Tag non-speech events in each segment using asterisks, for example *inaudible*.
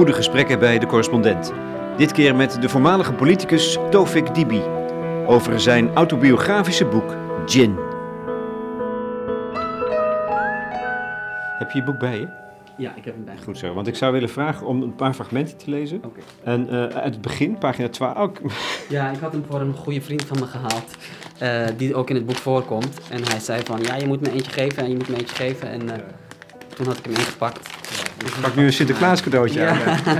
Goede gesprekken bij de correspondent. Dit keer met de voormalige politicus Tofik Dibi over zijn autobiografische boek Gin. Heb je je boek bij je? Ja, ik heb hem bij. Goed zo, want ik zou willen vragen om een paar fragmenten te lezen. Oké. En eh, uit het begin, pagina 12. Oh, *laughs* Ja, ik had hem voor een goede vriend van me gehaald, eh, die ook in het boek voorkomt. En hij zei van, ja, je moet me eentje geven en je moet me eentje geven. En eh, toen had ik hem ingepakt. Ik pak nu een Sinterklaas cadeautje Ja. aan. *laughs*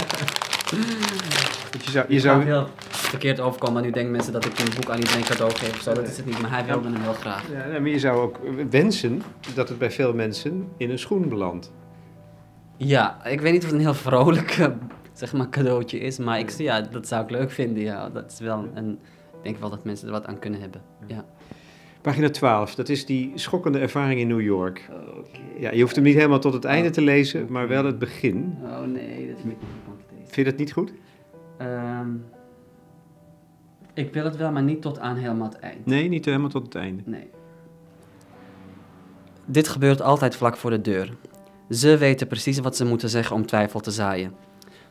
je zou, je zou heel verkeerd overkomen, maar nu denken mensen dat ik een boek aan iedereen cadeau geef of zo. Dat is het niet, maar hij wilde hem heel graag. ja, maar je zou ook wensen dat het bij veel mensen in een schoen belandt. Ja, ik weet niet of het een heel vrolijk eh, zeg maar, cadeautje is, maar ik, ja, dat zou ik leuk vinden. Ja. Dat is wel een, ik denk wel dat mensen er wat aan kunnen hebben. Ja. Pagina 12, dat is die schokkende ervaring in New York. Ja, je hoeft hem niet helemaal tot het einde te lezen, maar wel het begin. Oh nee, dat vind ik niet van te lezen. Vind je dat niet goed? Ehm, ik wil het wel, maar niet tot aan helemaal het eind. Nee, niet helemaal tot het einde. Nee. Dit gebeurt altijd vlak voor de deur. Ze weten precies wat ze moeten zeggen om twijfel te zaaien.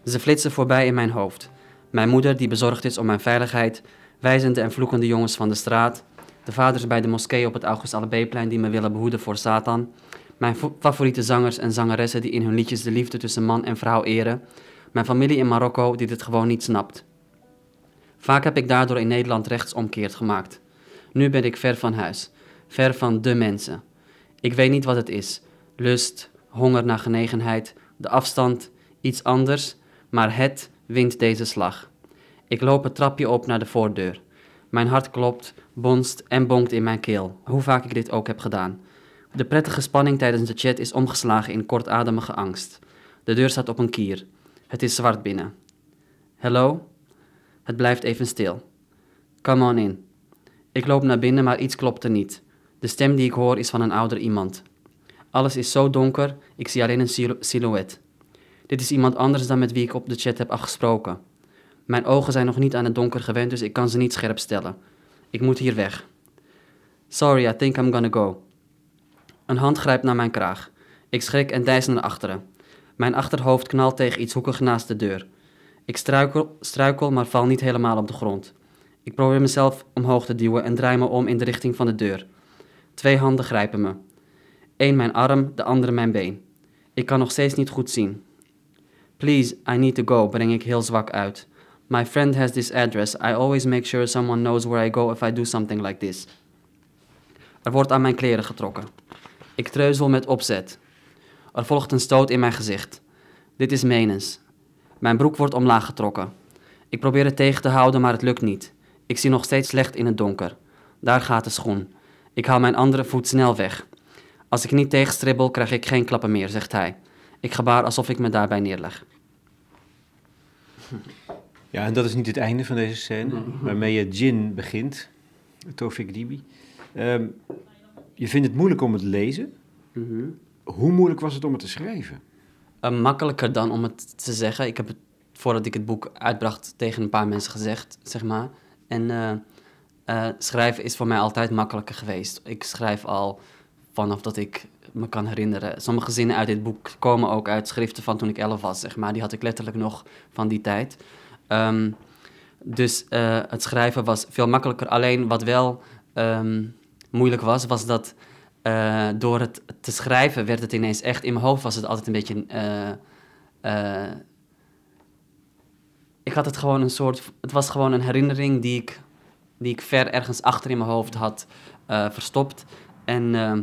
Ze flitsen voorbij in mijn hoofd. Mijn moeder, die bezorgd is om mijn veiligheid, wijzende en vloekende jongens van de straat, de vaders bij de moskee op het August Allebeeplein die me willen behoeden voor Satan, mijn vo- favoriete zangers en zangeressen die in hun liedjes de liefde tussen man en vrouw eren, mijn familie in Marokko die dit gewoon niet snapt. Vaak heb ik daardoor in Nederland rechtsomkeerd gemaakt. Nu ben ik ver van huis, ver van de mensen. Ik weet niet wat het is: lust, honger naar genegenheid, de afstand, iets anders, maar het wint deze slag. Ik loop het trapje op naar de voordeur. Mijn hart klopt, bonst en bonkt in mijn keel, hoe vaak ik dit ook heb gedaan. De prettige spanning tijdens de chat is omgeslagen in kortademige angst. De deur staat op een kier. Het is zwart binnen. Hallo? Het blijft even stil. Come on in. Ik loop naar binnen, maar iets klopt er niet. De stem die ik hoor is van een ouder iemand. Alles is zo donker, ik zie alleen een sil- silhouet. Dit is iemand anders dan met wie ik op de chat heb afgesproken. Mijn ogen zijn nog niet aan het donker gewend, dus ik kan ze niet scherp stellen. Ik moet hier weg. Sorry, I think I'm gonna go. Een hand grijpt naar mijn kraag. Ik schrik en dijs naar achteren. Mijn achterhoofd knalt tegen iets hoekig naast de deur. Ik struikel, struikel, maar val niet helemaal op de grond. Ik probeer mezelf omhoog te duwen en draai me om in de richting van de deur. Twee handen grijpen me. Eén mijn arm, de andere mijn been. Ik kan nog steeds niet goed zien. Please, I need to go, breng ik heel zwak uit. My friend has this address. I always make sure someone knows where I go if I do something like this. Er wordt aan mijn kleren getrokken. Ik treuzel met opzet. Er volgt een stoot in mijn gezicht. Dit is menens. Mijn broek wordt omlaag getrokken. Ik probeer het tegen te houden, maar het lukt niet. Ik zie nog steeds slecht in het donker. Daar gaat de schoen. Ik haal mijn andere voet snel weg. Als ik niet tegenstribbel, krijg ik geen klappen meer, zegt hij. Ik gebaar alsof ik me daarbij neerleg. Ja, en dat is niet het einde van deze scène, waarmee je Gin begint, Tofik Dibi. Ehm, je vindt het moeilijk om het te lezen. Hoe moeilijk was het om het te schrijven? Eh, makkelijker dan om het te zeggen. Ik heb het voordat ik het boek uitbracht tegen een paar mensen gezegd, zeg maar. En eh, eh, schrijven is voor mij altijd makkelijker geweest. Ik schrijf al vanaf dat ik me kan herinneren. Sommige zinnen uit dit boek komen ook uit schriften van toen ik elf was, zeg maar. Die had ik letterlijk nog van die tijd. Ehm, dus eh, het schrijven was veel makkelijker. Alleen wat wel ehm, moeilijk was, was dat eh, door het te schrijven werd het ineens echt... In mijn hoofd was het altijd een beetje... eh, ik had het gewoon een soort... Het was gewoon een herinnering die ik, die ik ver ergens achter in mijn hoofd had verstopt. En ehm,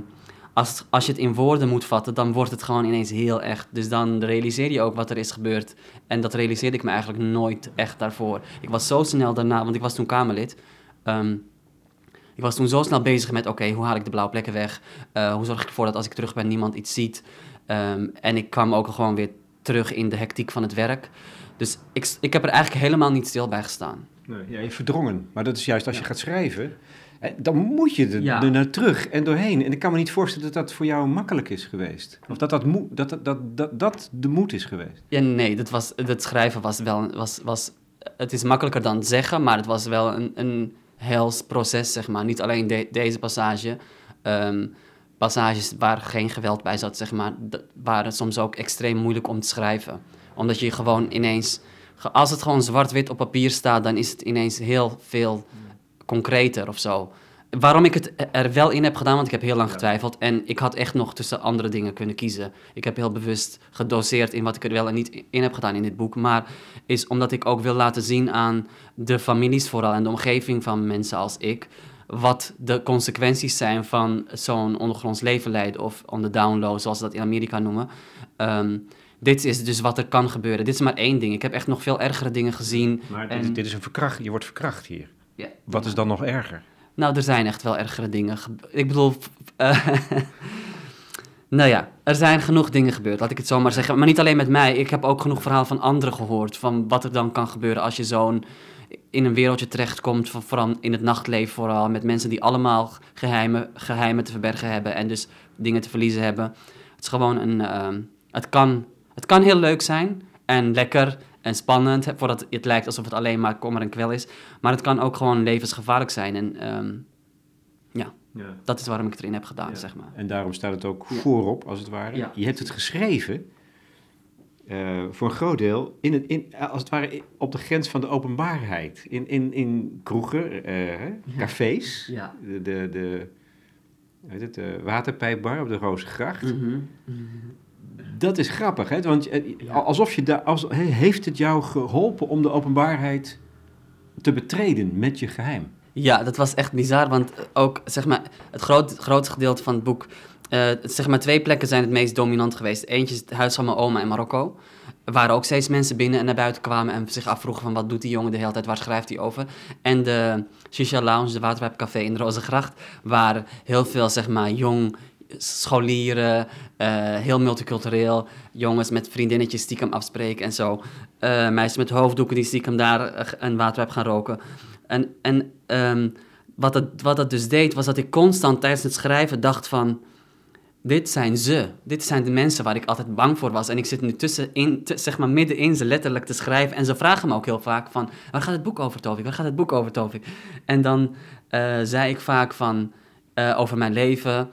als, als je het in woorden moet vatten, dan wordt het gewoon ineens heel echt. Dus dan realiseer je ook wat er is gebeurd. En dat realiseerde ik me eigenlijk nooit echt daarvoor. Ik was zo snel daarna, want ik was toen Kamerlid. Ehm, ik was toen zo snel bezig met, oké, hoe haal ik de blauwe plekken weg? Eh, hoe zorg ik ervoor dat als ik terug ben niemand iets ziet? Ehm, en ik kwam ook gewoon weer terug in de hectiek van het werk. Dus ik, ik heb er eigenlijk helemaal niet stil bij gestaan. Nee, ja, je verdrongen. Maar dat is juist als je gaat schrijven, dan moet je er, Ja. er naar terug en doorheen. En ik kan me niet voorstellen dat dat voor jou makkelijk is geweest. Of dat dat, dat, dat, dat, dat, dat de moed is geweest. Ja, nee, dat was, het schrijven was wel... Was, was, het is makkelijker dan zeggen, maar het was wel een, een hels proces, zeg maar. Niet alleen de- deze passage. ehm, passages waar geen geweld bij zat, zeg maar, waren soms ook extreem moeilijk om te schrijven. Omdat je gewoon ineens... Als het gewoon zwart-wit op papier staat, dan is het ineens heel veel concreter of zo. Waarom ik het er wel in heb gedaan, want ik heb heel lang getwijfeld. En ik had echt nog tussen andere dingen kunnen kiezen. Ik heb heel bewust gedoseerd in wat ik er wel en niet in heb gedaan in dit boek. Maar is omdat ik ook wil laten zien aan de families vooral en de omgeving van mensen als ik. Wat de consequenties zijn van zo'n ondergronds leven leiden of on the down low, zoals ze dat in Amerika noemen. Ehm, dit is dus wat er kan gebeuren. Dit is maar één ding. Ik heb echt nog veel ergere dingen gezien. Maar En- dit, dit is een verkracht, je wordt verkracht hier. Ja. Wat is dan nog erger? Nou, er zijn echt wel ergere dingen. Ik bedoel. eh, *laughs* nou ja, er zijn genoeg dingen gebeurd, laat ik het zo maar zeggen. Maar niet alleen met mij. Ik heb ook genoeg verhalen van anderen gehoord. Van wat er dan kan gebeuren als je zo'n. in een wereldje terechtkomt. Van, vooral in het nachtleven, vooral. Met mensen die allemaal geheimen, geheimen te verbergen hebben. En dus dingen te verliezen hebben. Het is gewoon een. ehm, het, kan, het kan heel leuk zijn. En lekker en spannend. Voordat het lijkt alsof het alleen maar kommer en kwel is. Maar het kan ook gewoon levensgevaarlijk zijn. En ehm, ja, Ja. dat is waarom ik het erin heb gedaan, Ja. zeg maar. En daarom staat het ook Ja. voorop, als het ware. Ja. Je hebt het geschreven, eh, voor een groot deel, in het, in, als het ware op de grens van de openbaarheid. In, in, in kroegen, eh, cafés, Ja. de, de, de, heet het, de waterpijpbar op de Rozengracht. Mhm. Dat is grappig, hè? want eh, Ja. alsof je daar, als, he- heeft het jou geholpen om de openbaarheid te betreden met je geheim? Ja, dat was echt bizar, want ook zeg maar, het groot, grootste gedeelte van het boek, eh, zeg maar twee plekken zijn het meest dominant geweest. Eentje is het huis van mijn oma in Marokko. Waren ook steeds mensen binnen en naar buiten kwamen en zich afvroegen van wat doet die jongen de hele tijd, waar schrijft hij over? En de Shisha Lounge, de Waterpijpcafé in de Rozengracht, waar heel veel zeg maar jong scholieren, eh, heel multicultureel, jongens met vriendinnetjes stiekem afspreken en zo. Eh, meisjes met hoofddoeken die stiekem daar eh, een waterpijp gaan roken. En, en ehm, wat, het, wat dat dus deed, was dat ik constant tijdens het schrijven dacht van... Dit zijn ze. Dit zijn de mensen waar ik altijd bang voor was. En ik zit nu tussenin, zeg maar middenin ze letterlijk te schrijven. En ze vragen me ook heel vaak van... Waar gaat het boek over, Tovik? Waar gaat het boek over, Tovik? En dan zei ik vaak van... over mijn leven.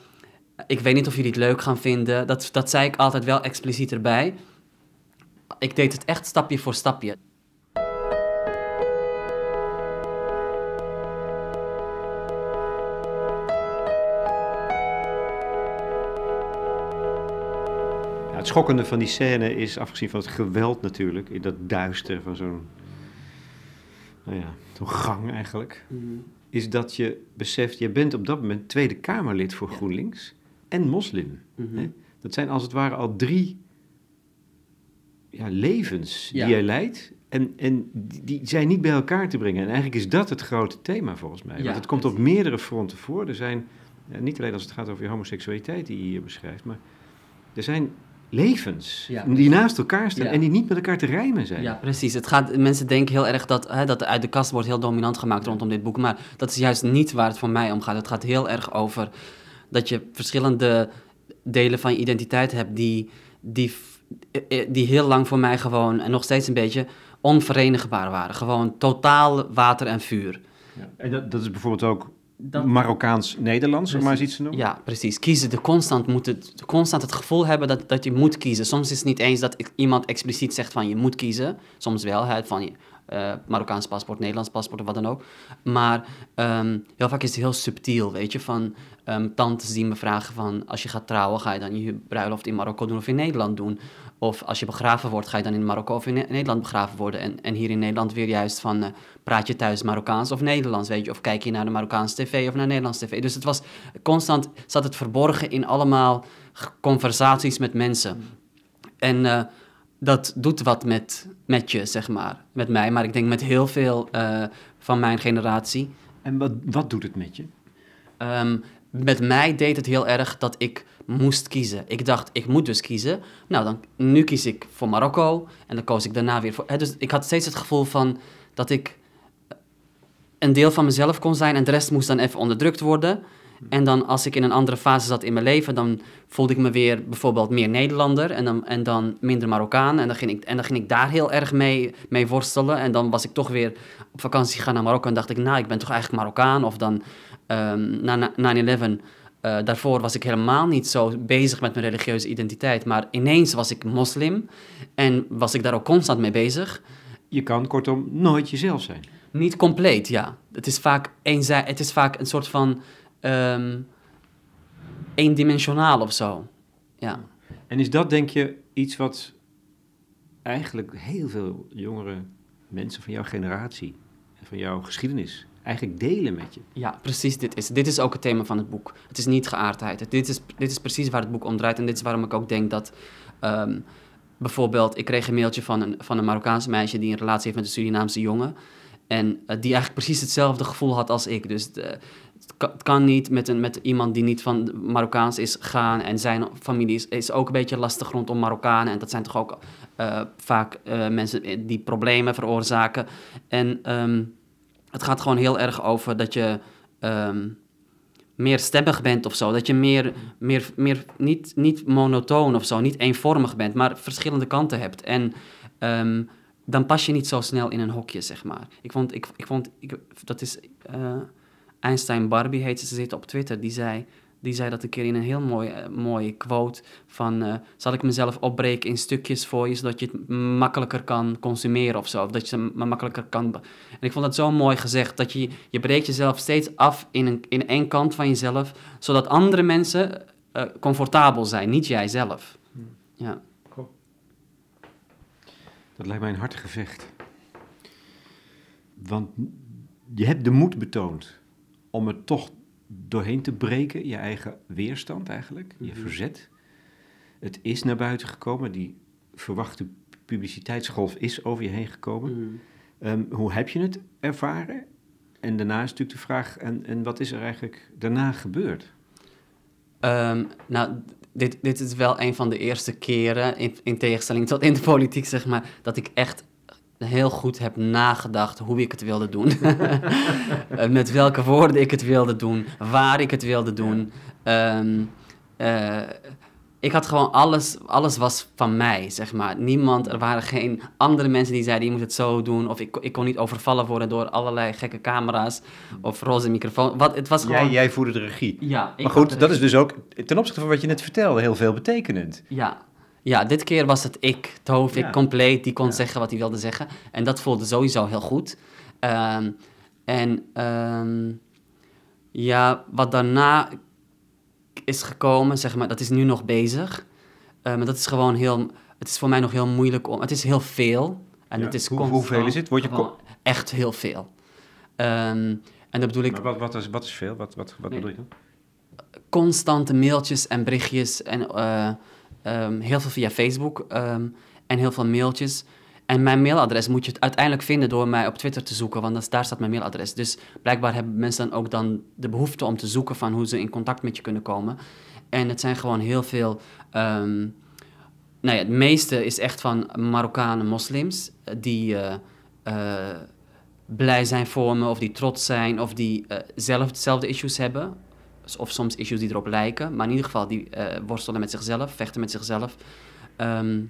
Ik weet niet of jullie het leuk gaan vinden. Dat, dat zei ik altijd wel expliciet erbij. Ik deed het echt stapje voor stapje. Het schokkende van die scène is, afgezien van het geweld natuurlijk, in dat duister van zo'n nou ja, zo'n gang eigenlijk, is dat je beseft, je bent op dat moment Tweede Kamerlid voor Ja. GroenLinks en moslim. Mhm. Hè? Dat zijn als het ware al drie ja, levens Ja. die jij leidt. En, en die, zijn niet bij elkaar te brengen. En eigenlijk is dat het grote thema volgens mij. Ja, Want het komt op meerdere fronten voor. Er zijn, niet alleen als het gaat over je homoseksualiteit die je hier beschrijft, maar er zijn levens Ja. die naast elkaar staan Ja. en die niet met elkaar te rijmen zijn. Ja, precies. Het gaat, mensen denken heel erg dat, hè, dat uit de kast wordt heel dominant gemaakt rondom dit boek. Maar dat is juist niet waar het voor mij om gaat. Het gaat heel erg over dat je verschillende delen van je identiteit hebt die, die, eh, eh, die heel lang voor mij gewoon, en nog steeds een beetje, onverenigbaar waren. Gewoon totaal water en vuur. Ja. En dat, dat is bijvoorbeeld ook Dat- Marokkaans-Nederlands, om maar eens iets te noemen. Ja, precies. Kiezen, de constant, moeten, constant het gevoel hebben dat, dat je moet kiezen. Soms is het niet eens dat iemand expliciet zegt van je moet kiezen. Soms wel, hè, van je eh, Marokkaans paspoort, Nederlands paspoort of wat dan ook. Maar ehm, heel vaak is het heel subtiel, weet je. Van ehm, tantes die me vragen van als je gaat trouwen, ga je dan je bruiloft in Marokko doen of in Nederland doen? Of als je begraven wordt, ga je dan in Marokko of in Ne- Nederland begraven worden? En, en hier in Nederland weer juist van, eh, praat je thuis Marokkaans of Nederlands, weet je? Of kijk je naar de Marokkaanse tv of naar Nederlands tv? Dus het was constant, zat het verborgen in allemaal conversaties met mensen. En eh, dat doet wat met, met je, zeg maar, met mij. Maar ik denk met heel veel eh, van mijn generatie. En wat, wat doet het met je? Ehm, met mij deed het heel erg dat ik moest kiezen. Ik dacht, ik moet dus kiezen. Nou, dan, nu kies ik voor Marokko. En dan koos ik daarna weer voor... Hè, dus ik had steeds het gevoel van dat ik een deel van mezelf kon zijn... en de rest moest dan even onderdrukt worden. En dan als ik in een andere fase zat in mijn leven... dan voelde ik me weer bijvoorbeeld meer Nederlander... en dan, en dan minder Marokkaan. En dan ging ik, en dan ging ik daar heel erg mee, mee worstelen. En dan was ik toch weer op vakantie gegaan naar Marokko... en dacht ik, nou, ik ben toch eigenlijk Marokkaan. Of dan na na- 9-11 eh, daarvoor was ik helemaal niet zo bezig met mijn religieuze identiteit. Maar ineens was ik moslim en was ik daar ook constant mee bezig. Je kan kortom nooit jezelf zijn. Niet compleet, ja. Het is vaak, eenzij, het is vaak een soort van ehm, eendimensionaal of zo. Ja. En is dat, denk je, iets wat eigenlijk heel veel jongere mensen van jouw generatie en van jouw geschiedenis eigenlijk delen met je? Ja, precies dit is. Dit is ook het thema van het boek. Het is niet geaardheid. Dit is, dit is precies waar het boek om draait. En dit is waarom ik ook denk dat... ehm, bijvoorbeeld, ik kreeg een mailtje van een, van een Marokkaanse meisje... die een relatie heeft met een Surinaamse jongen. En eh, die eigenlijk precies hetzelfde gevoel had als ik. Dus de, het, kan, niet met, een, met iemand die niet van Marokkaans is gaan. En zijn familie is, is ook een beetje lastig rondom Marokkanen. En dat zijn toch ook eh, vaak eh, mensen die problemen veroorzaken. En... ehm, het gaat gewoon heel erg over dat je ehm, meer stemmig bent of zo. Dat je meer, meer, meer niet, niet monotoon of zo, niet eenvormig bent, maar verschillende kanten hebt. En ehm, dan pas je niet zo snel in een hokje, zeg maar. Ik vond, ik, ik vond ik, dat is eh, Einstein Barbie heet ze, ze zit op Twitter, die zei, die zei dat een keer in een heel mooi, eh, mooie quote van... eh, zal ik mezelf opbreken in stukjes voor je, zodat je het makkelijker kan consumeren of zo. Of dat je het ma- makkelijker kan... En ik vond dat zo mooi gezegd, dat je, je breekt jezelf steeds af in, een, in één kant van jezelf... zodat andere mensen eh, comfortabel zijn, niet jijzelf. Ja. Dat lijkt mij een hard gevecht. Want je hebt de moed betoond om er toch doorheen te breken, je eigen weerstand eigenlijk, je Mhm. verzet. Het is naar buiten gekomen, die verwachte publiciteitsgolf is over je heen gekomen. Ehm, hoe heb je het ervaren? En daarna is natuurlijk de vraag, en, en wat is er eigenlijk daarna gebeurd? Ehm, nou, dit, dit is wel een van de eerste keren, in, in tegenstelling tot in de politiek, zeg maar, dat ik echt heel goed heb nagedacht hoe ik het wilde doen. *laughs* Eh, Met welke woorden ik het wilde doen, waar ik het wilde doen. Ehm, eh, ik had gewoon alles, alles was van mij, zeg maar. Niemand, er waren geen andere mensen die zeiden, je moet het zo doen. Of ik, ik kon niet overvallen worden door allerlei gekke camera's of roze microfoon. Wat, het was gewoon... Jij, jij voerde de regie. Ja, Maar goed, dat is dus ook ten opzichte van wat je net vertelde heel veel betekenend. Ja. Ja, dit keer was het ik, Tovik, Ja. compleet. Die kon Ja. zeggen wat hij wilde zeggen. En dat voelde sowieso heel goed. Ehm, en ehm, ja, wat daarna is gekomen, zeg maar, dat is nu nog bezig. Eh, maar dat is gewoon heel... Het is voor mij nog heel moeilijk om... Het is heel veel. En Ja. het is Hoe- constant hoeveel is het? Word je gewoon echt heel veel. Ehm, en dat bedoel ik Maar wat, wat, is, wat is veel? Wat, wat, wat Nee. bedoel je dan? constante mailtjes en berichtjes en eh, ehm, heel veel via Facebook ehm, en heel veel mailtjes. En mijn mailadres moet je uiteindelijk vinden door mij op Twitter te zoeken, want daar staat mijn mailadres. Dus blijkbaar hebben mensen dan ook dan de behoefte om te zoeken van hoe ze in contact met je kunnen komen. En het zijn gewoon heel veel. ehm, nou ja, het meeste is echt van Marokkanen moslims eh, die eh, eh, blij zijn voor me, of die trots zijn, of die zelf dezelfde issues hebben. Of soms issues die erop lijken, maar in ieder geval die eh, worstelen met zichzelf, vechten met zichzelf. Ehm,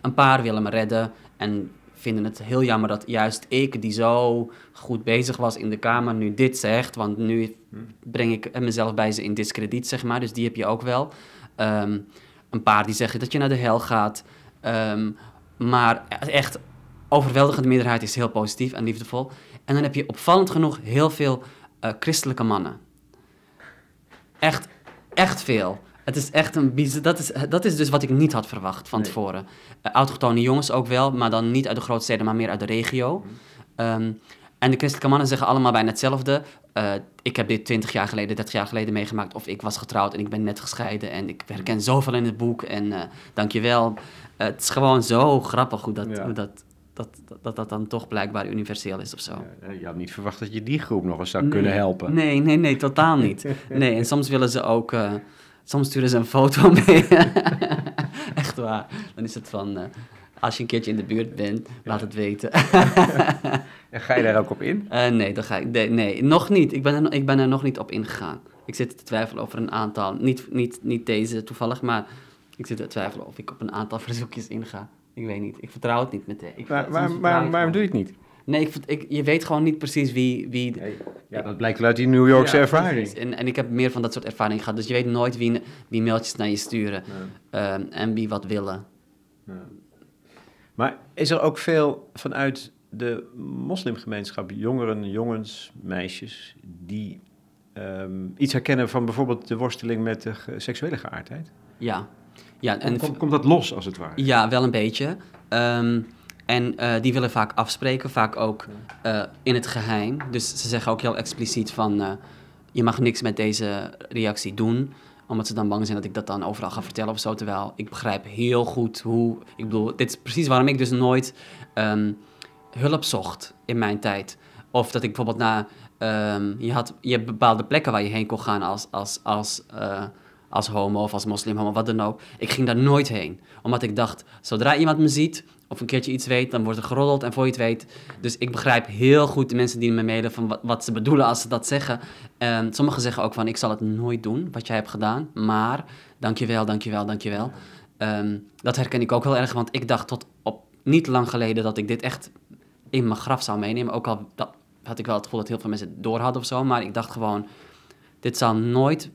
een paar willen me redden en vinden het heel jammer dat juist ik, die zo goed bezig was in de Kamer, nu dit zegt. Want nu breng ik mezelf bij ze in discrediet, zeg maar. Dus die heb je ook wel. Ehm, een paar die zeggen dat je naar de hel gaat. Ehm, maar echt, overweldigende meerderheid is heel positief en liefdevol. En dan heb je opvallend genoeg heel veel eh, christelijke mannen. Echt, echt veel. Het is echt een bizar... Dat is, dat is dus wat ik niet had verwacht van Nee. tevoren. Uh, autochtone jongens ook wel, maar dan niet uit de grote steden, maar meer uit de regio. Ehm, en de christelijke mannen zeggen allemaal bijna hetzelfde. Eh, ik heb dit 20 jaar geleden, 30 jaar geleden meegemaakt. Of ik was getrouwd en ik ben net gescheiden. En ik herken zoveel in het boek. En eh dankjewel. Uh, het is gewoon zo grappig hoe dat, Ja. hoe dat, dat, dat, dat dan toch blijkbaar universeel is of zo. Ja, je had niet verwacht dat je die groep nog eens zou kunnen helpen. Nee, nee, nee, totaal *laughs* niet. Nee, en soms willen ze ook... eh, soms sturen ze een foto *laughs* mee. *laughs* Echt waar. Dan is het van... eh, als je een keertje in de buurt bent, laat het weten. En ga je daar ook op in? Eh, nee, dat ga ik, nee, nee, nog niet. Ik ben, er, ik ben er nog niet op ingegaan. Ik zit te twijfelen over een aantal. Niet, niet, niet deze toevallig, maar ik zit te twijfelen of ik op een aantal verzoekjes inga. Ik weet niet. Ik vertrouw het niet meteen. Ik, Maar, waar- ik waarom doe je het niet? Nee, ik, je weet gewoon niet precies wie... wie Nee. Ja, dat blijkt uit die New Yorkse Ja, ervaring. En, en ik heb meer van dat soort ervaringen gehad. Dus je weet nooit wie, wie mailtjes naar je sturen ehm, en wie wat willen. Maar is er ook veel vanuit de moslimgemeenschap, jongeren, jongens, meisjes, die ehm, iets herkennen van bijvoorbeeld de worsteling met de seksuele geaardheid? Ja, ja en komt, komt dat los als het ware? Ja, wel een beetje. Ehm, en eh, die willen vaak afspreken, vaak ook eh, in het geheim. Dus ze zeggen ook heel expliciet van... eh, je mag niks met deze reactie doen. Omdat ze dan bang zijn dat ik dat dan overal ga vertellen of zo. Terwijl ik begrijp heel goed hoe... Ik bedoel, dit is precies waarom ik dus nooit ehm, hulp zocht in mijn tijd. Of dat ik bijvoorbeeld naar... ehm, je, had, je hebt bepaalde plekken waar je heen kon gaan als, als, als, als homo of als moslim, homo, wat dan ook. Ik ging daar nooit heen. Omdat ik dacht, zodra iemand me ziet of een keertje iets weet, dan wordt er geroddeld en voor je het weet. Dus ik begrijp heel goed de mensen die me mailen van wat, ze bedoelen als ze dat zeggen. En sommigen zeggen ook van, ik zal het nooit doen, wat jij hebt gedaan. Maar, dankjewel, dankjewel, dankjewel. Ehm dat herken ik ook heel erg, want ik dacht tot op niet lang geleden dat ik dit echt in mijn graf zou meenemen. Ook al dat, had ik wel het gevoel dat heel veel mensen het door hadden of zo. Maar ik dacht gewoon, dit zal nooit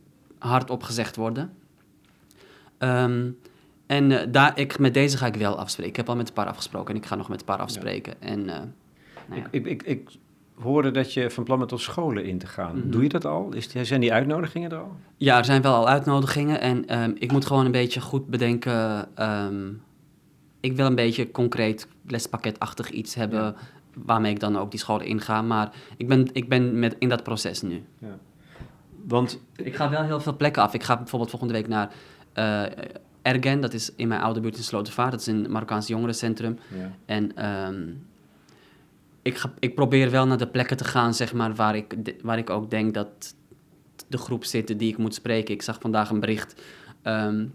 hardop gezegd worden. Ehm, en eh, daar, ik, met deze ga ik wel afspreken. Ik heb al met een paar afgesproken en ik ga nog met een paar afspreken. En, eh, nou ja. Ik, ik, ik, ik hoorde dat je van plan bent om scholen in te gaan. Mhm. Doe je dat al? Is zijn die uitnodigingen er al? Ja, er zijn wel al uitnodigingen en ehm, ik moet gewoon een beetje goed bedenken. ehm, ik wil een beetje concreet lespakketachtig iets hebben Ja. waarmee ik dan ook die scholen inga. Maar ik ben, ik ben met, in dat proces nu. Want Ik ga wel heel veel plekken af. Ik ga bijvoorbeeld volgende week naar eh, Ergen, dat is in mijn oude buurt in Slotervaart. Dat is een Marokkaans jongerencentrum. ja. En ehm, ik, ga, ik probeer wel naar de plekken te gaan, zeg maar, waar ik, de- waar ik ook denk dat de groep zit die ik moet spreken. Ik zag vandaag een bericht ehm,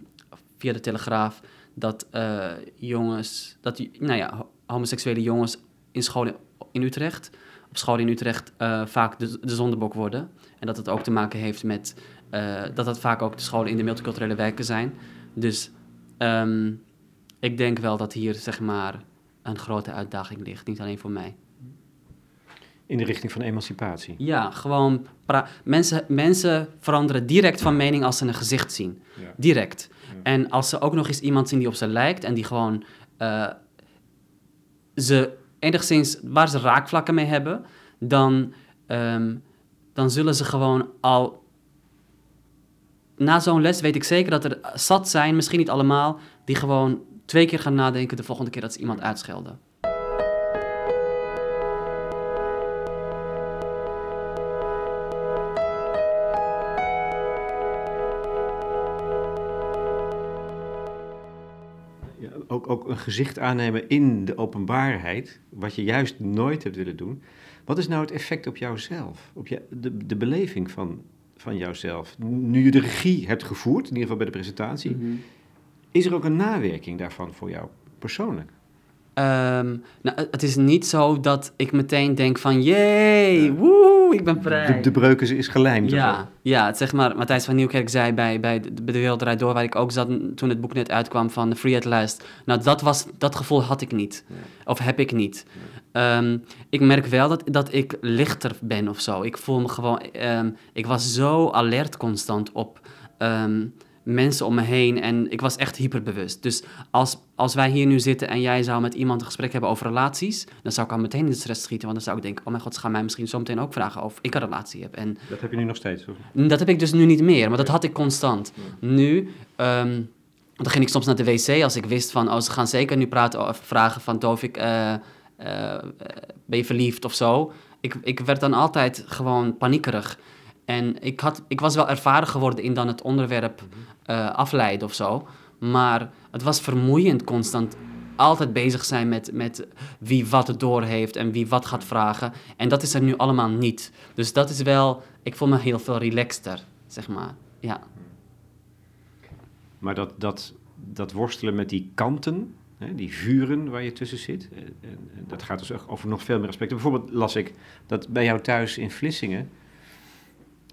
via de Telegraaf dat eh, jongens, dat nou ja, ho- homoseksuele jongens in scholen in Utrecht, op scholen in Utrecht, eh, vaak de, de zondebok worden. En dat het ook te maken heeft met eh, dat dat vaak ook de scholen in de multiculturele wijken zijn. Dus ehm, ik denk wel dat hier, zeg maar, een grote uitdaging ligt. Niet alleen voor mij. in de richting van emancipatie. Ja, gewoon mensen, mensen veranderen direct van mening als ze een gezicht zien. Ja. Direct. Ja. En als ze ook nog eens iemand zien die op ze lijkt en die gewoon eh, ze enigszins waar ze raakvlakken mee hebben, dan, ehm, dan zullen ze gewoon al. Na zo'n les weet ik zeker dat er zat zijn, misschien niet allemaal, die gewoon twee keer gaan nadenken de volgende keer dat ze iemand uitschelden. Ook, ook een gezicht aannemen in de openbaarheid, wat je juist nooit hebt willen doen. Wat is nou het effect op jouzelf, op je, de, de beleving van, van jouzelf? Nu je de regie hebt gevoerd, in ieder geval bij de presentatie, is er ook een nawerking daarvan voor jou persoonlijk? Ehm, nou, het- is niet zo dat ik meteen denk van... Jee, Ja. woe, ik ben vrij. De, de breuken is gelijmd. of ja, ja, het zeg maar, Matthijs van Nieuwkerk zei bij, bij, de, bij de Wereld Draait Door, waar ik ook zat toen het boek net uitkwam van Free at Last. Nou, dat, was, dat gevoel had ik niet. Of heb ik niet. Ehm, ik merk wel dat, dat ik lichter ben of zo. Ik voel me gewoon... ehm, ik was zo alert constant op ehm, mensen om me heen en ik was echt hyperbewust. Dus als, als wij hier nu zitten en jij zou met iemand een gesprek hebben over relaties, dan zou ik al meteen in de stress schieten, want dan zou ik denken, oh mijn god, ze gaan mij misschien zo meteen ook vragen of ik een relatie heb. En Dat heb je nu nog steeds. Of? dat heb ik dus nu niet meer, maar dat had ik constant. Nu, dan ging ik soms naar de wc als ik wist van, oh, ze gaan zeker nu praten of vragen van, Tovik, eh, eh, eh, ben je verliefd of zo? Ik, ik werd dan altijd gewoon paniekerig. En ik, had, ik was wel ervaren geworden in dan het onderwerp eh, afleiden of zo. Maar het was vermoeiend constant altijd bezig zijn met, met wie wat door heeft en wie wat gaat vragen. En dat is er nu allemaal niet. Dus dat is wel, ik voel me heel veel relaxter, zeg maar. Ja. Maar dat, dat, dat worstelen met die kanten, die vuren waar je tussen zit, eh, en, en dat gaat dus over nog veel meer aspecten. Bijvoorbeeld las ik dat bij jou thuis in Vlissingen,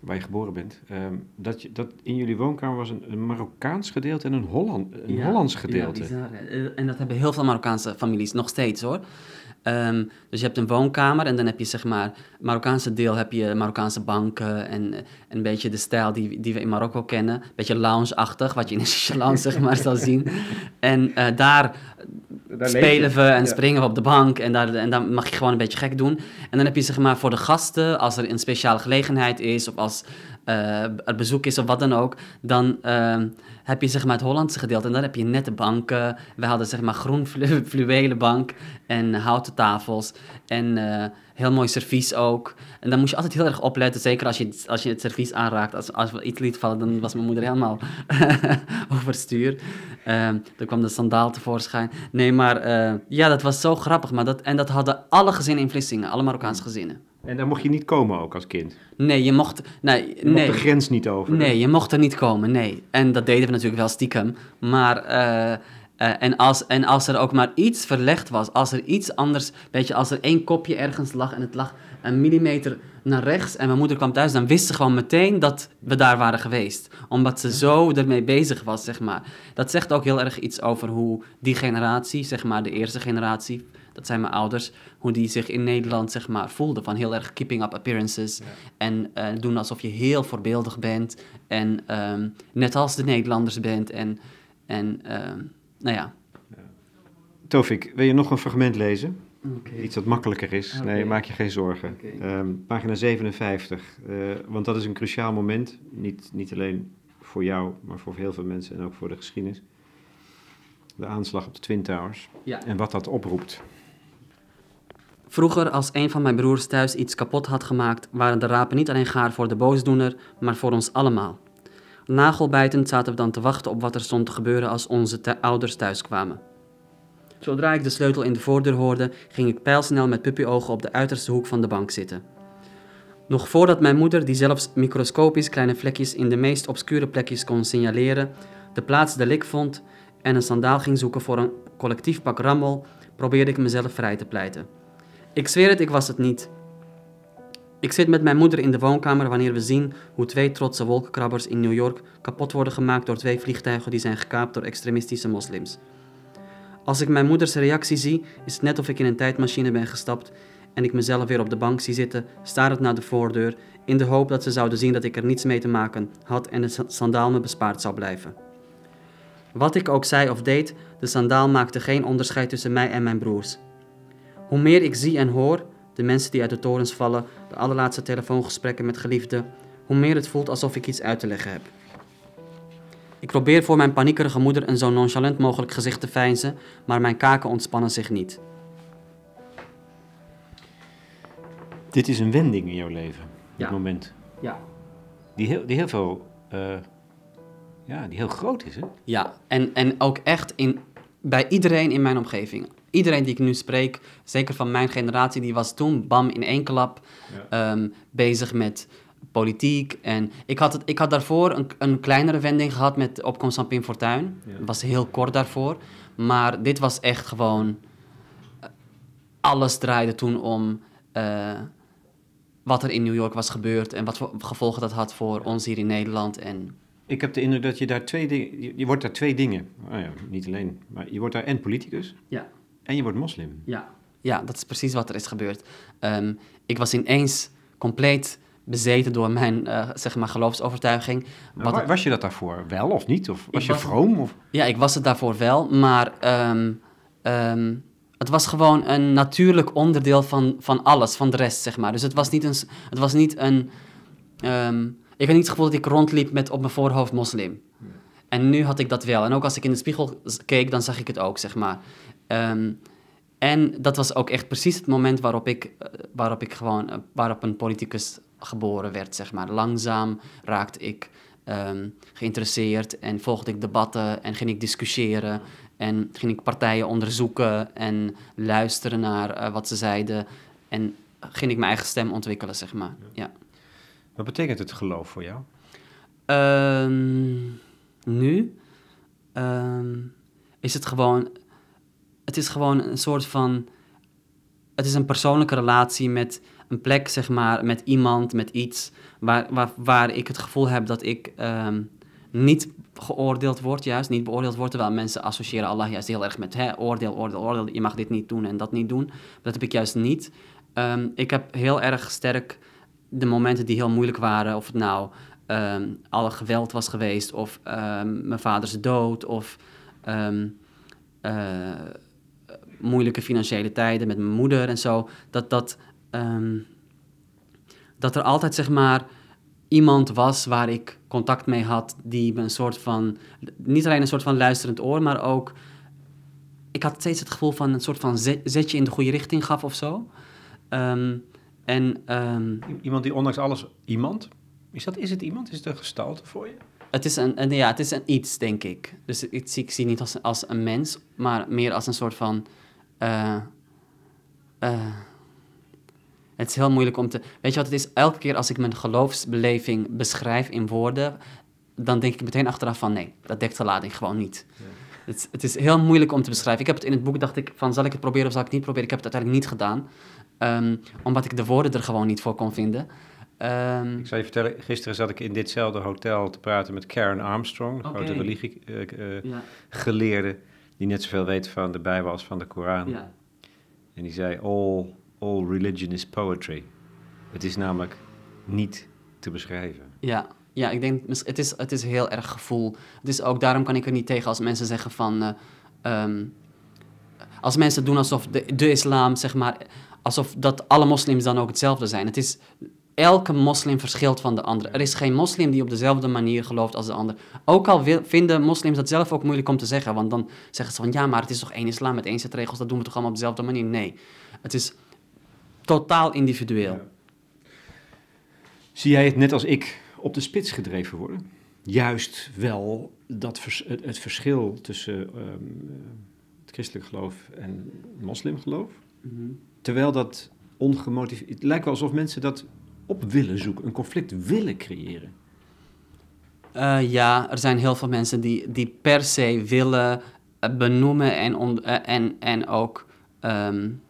waar je geboren bent, ehm, dat, je, dat in jullie woonkamer was een, een Marokkaans gedeelte en een, Holland, een Hollands gedeelte. Ja, bizar. Eh, en dat hebben heel veel Marokkaanse families nog steeds hoor. Ehm, dus je hebt een woonkamer en dan heb je zeg maar, Marokkaanse deel heb je Marokkaanse banken en eh, een beetje de stijl die, die we in Marokko kennen. Een beetje lounge-achtig, wat je in een *laughs* lounge zeg maar zal zien. En uh, daar, daar spelen we en springen we op de bank en daar, en dan mag je gewoon een beetje gek doen. En dan heb je zeg maar voor de gasten, als er een speciale gelegenheid is of als uh, bezoek is of wat dan ook, dan ehm, heb je zeg maar het Hollandse gedeelte en dan heb je nette banken. We hadden zeg maar groen *laughs* fluwelen bank en houten tafels en uh, heel mooi servies ook. En dan moest je altijd heel erg opletten, zeker als je, als je het servies aanraakt. Als, als we iets liet vallen, dan was mijn moeder helemaal *laughs* overstuur. Um, dan kwam de sandaal tevoorschijn. Nee, maar uh, ja, dat was zo grappig. Maar dat, en dat hadden alle gezinnen in Vlissingen, alle Marokkaanse gezinnen. En daar mocht je niet komen ook als kind? Nee, je mocht... Nee, je nee. de grens niet over? Nee, je mocht er niet komen, nee. En dat deden we natuurlijk wel stiekem. Maar... Uh, uh, en, als, en als er ook maar iets verlegd was, als er iets anders, weet je, als er één kopje ergens lag en het lag een millimeter naar rechts en mijn moeder kwam thuis, dan wist ze gewoon meteen dat we daar waren geweest. Omdat ze zo ermee bezig was, zeg maar. Dat zegt ook heel erg iets over hoe die generatie, zeg maar de eerste generatie, dat zijn mijn ouders, hoe die zich in Nederland zeg maar voelden. Van heel erg keeping up appearances. En uh, doen alsof je heel voorbeeldig bent. En um, net als de Nederlanders bent. En, en uh, nou ja. ja. Tofik, wil je nog een fragment lezen? Okay. Iets wat makkelijker is. Okay. Nee, maak je geen zorgen. Okay. Um, pagina 57. Uh, want dat is een cruciaal moment. Niet, niet alleen voor jou, maar voor heel veel mensen en ook voor de geschiedenis. De aanslag op de Twin Towers. Ja. En wat dat oproept. Vroeger, als een van mijn broers thuis iets kapot had gemaakt, waren de rapen niet alleen gaar voor de boosdoener, maar voor ons allemaal. Nagelbijtend zaten we dan te wachten op wat er stond te gebeuren als onze ouders thuis kwamen. Zodra ik de sleutel in de voordeur hoorde, ging ik pijlsnel met puppyogen op de uiterste hoek van de bank zitten. Nog voordat mijn moeder, die zelfs microscopisch kleine vlekjes in de meest obscure plekjes kon signaleren, de plaats de lik vond en een sandaal ging zoeken voor een collectief pak rammel, probeerde ik mezelf vrij te pleiten. Ik zweer het, ik was het niet. Ik zit met mijn moeder in de woonkamer wanneer we zien hoe twee trotse wolkenkrabbers in New York kapot worden gemaakt door twee vliegtuigen die zijn gekaapt door extremistische moslims. Als ik mijn moeders reactie zie, is het net of ik in een tijdmachine ben gestapt en ik mezelf weer op de bank zie zitten, starend naar de voordeur, in de hoop dat ze zouden zien dat ik er niets mee te maken had en de sandaal me bespaard zou blijven. Wat ik ook zei of deed, de sandaal maakte geen onderscheid tussen mij en mijn broers. Hoe meer ik zie en hoor, de mensen die uit de torens vallen, de allerlaatste telefoongesprekken met geliefden, hoe meer het voelt alsof ik iets uit te leggen heb. Ik probeer voor mijn paniekerige moeder een zo nonchalant mogelijk gezicht te veinzen, maar mijn kaken ontspannen zich niet. Dit is een wending in jouw leven, dit ja. moment. Ja. Die heel, die heel veel, uh, ja, die heel groot is, hè? Ja, en, en ook echt in, bij iedereen in mijn omgeving iedereen die ik nu spreek, zeker van mijn generatie, die was toen, bam, in één klap ja. um, bezig met politiek. En ik had, het, ik had daarvoor een, een kleinere wending gehad met de opkomst van Pim Fortuyn. Ja. Dat was heel kort daarvoor. Maar dit was echt gewoon... Alles draaide toen om uh, wat er in New York was gebeurd... en wat voor gevolgen dat had voor ons hier in Nederland en... Ik heb de indruk dat je daar twee dingen... Je, je wordt daar twee dingen... Oh ja, niet alleen, maar je wordt daar en politicus... Ja. En je wordt moslim. Ja, ja dat is precies wat er is gebeurd. Um, ik was ineens compleet bezeten door mijn uh, zeg maar geloofsovertuiging. Wat was je dat daarvoor wel of niet? Of was je was, vroom? Of? Ja, ik was het daarvoor wel, maar um, um, het was gewoon een natuurlijk onderdeel van, van alles, van de rest, zeg maar. Dus het was niet een... Het was niet een ik had niet het gevoel dat ik rondliep met op mijn voorhoofd moslim. En nu had ik dat wel. En ook als ik in de spiegel keek, dan zag ik het ook, zeg maar. Um, en dat was ook echt precies het moment waarop ik, waarop ik gewoon, waarop een politicus geboren werd, zeg maar. Langzaam raakte ik um, geïnteresseerd en volgde ik debatten en ging ik discussiëren en ging ik partijen onderzoeken en luisteren naar uh, wat ze zeiden en ging ik mijn eigen stem ontwikkelen, zeg maar. Ja. Wat betekent het geloof voor jou? Um, nu is het gewoon het is gewoon een soort van. Het is een persoonlijke relatie met een plek, zeg maar, met iemand, met iets. Waar, waar, waar ik het gevoel heb dat ik um, niet geoordeeld wordt, juist niet beoordeeld wordt, terwijl mensen associëren Allah juist heel erg met hè, oordeel, oordeel, oordeel, je mag dit niet doen en dat niet doen. Dat heb ik juist niet. Ehm, ik heb heel erg sterk de momenten die heel moeilijk waren, of het nou um, alle geweld was geweest, of mijn vaders dood, of uh, moeilijke financiële tijden met mijn moeder en zo, dat, dat, dat er altijd zeg maar iemand was waar ik contact mee had, die me een soort van, niet alleen een soort van luisterend oor, maar ook, ik had steeds het gevoel van een soort van zetje in de goede richting gaf of zo. Um, en, um, iemand die ondanks alles, iemand? Is, dat, is het iemand? Is het een gestalte voor je? Het is een, een ja, het is een iets, denk ik. Dus ik, ik zie niet als, als een mens, maar meer als een soort van... Uh, uh, het is heel moeilijk om te... Weet je wat het is? Elke keer als ik mijn geloofsbeleving beschrijf in woorden... dan denk ik meteen achteraf van... nee, dat dekt de lading gewoon niet. Ja. Het, het, is heel moeilijk om te beschrijven. Ik heb het in het boek, dacht ik, van zal ik het proberen of zal ik het niet proberen? Ik heb het uiteindelijk niet gedaan. Um, omdat ik de woorden er gewoon niet voor kon vinden. Um, ik zal je vertellen, gisteren zat ik in ditzelfde hotel te praten met Karen Armstrong, okay. grote religiegeleerde, uh, uh, ja. Die net zoveel weet van de Bijbel als van de Koran. Ja. En die zei, all, all religion is poetry. Het is namelijk niet te beschrijven. Ja, ja ik denk, het is, het is heel erg gevoel. Het is ook, daarom kan ik er niet tegen als mensen zeggen van... Uh, um, als mensen doen alsof de, de islam, zeg maar alsof dat alle moslims dan ook hetzelfde zijn. Het is, elke moslim verschilt van de andere. Er is geen moslim die op dezelfde manier gelooft als de ander. Ook al vinden moslims dat zelf ook moeilijk om te zeggen, want dan zeggen ze van ja, maar het is toch één islam met één set regels, dat doen we toch allemaal op dezelfde manier? Nee, het is totaal individueel. Zie jij het net als ik op de spits gedreven worden? Juist wel dat het, verschil tussen ehm, het christelijk geloof en moslimgeloof? Mm Terwijl dat ongemotiveerd... Het lijkt wel alsof mensen dat op willen zoeken, een conflict willen creëren. Uh, ja, er zijn heel veel mensen die, die per se willen eh, benoemen en, uh, en, en ook um,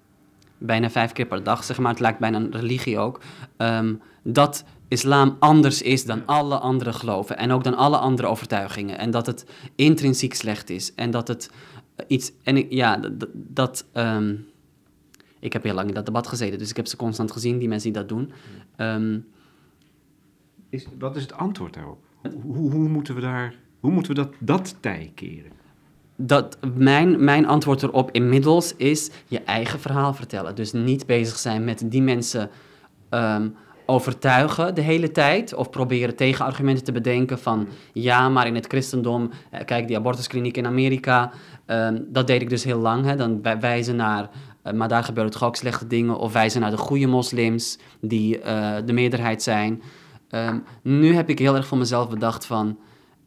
bijna vijf keer per dag, zeg maar, het lijkt bijna een religie ook, um, dat islam anders is dan alle andere geloven en ook dan alle andere overtuigingen. En dat het intrinsiek slecht is en dat het iets, en ja, dat, dat um, ik heb heel lang in dat debat gezeten, dus ik heb ze constant gezien, die mensen die dat doen. Um, is, wat is het antwoord daarop? Hoe, hoe, moeten we daar, hoe moeten we dat, dat tij keren? Dat, mijn, mijn antwoord erop inmiddels is je eigen verhaal vertellen. Dus niet bezig zijn met die mensen um, overtuigen de hele tijd. Of proberen tegenargumenten te bedenken van ja, maar in het christendom, eh, kijk die abortuskliniek in Amerika. Um, dat deed ik dus heel lang. Hè. Dan wijzen naar maar daar gebeuren toch ook slechte dingen. Of wijzen naar de goede moslims, die uh, de meerderheid zijn. Um, nu heb ik heel erg voor mezelf bedacht van...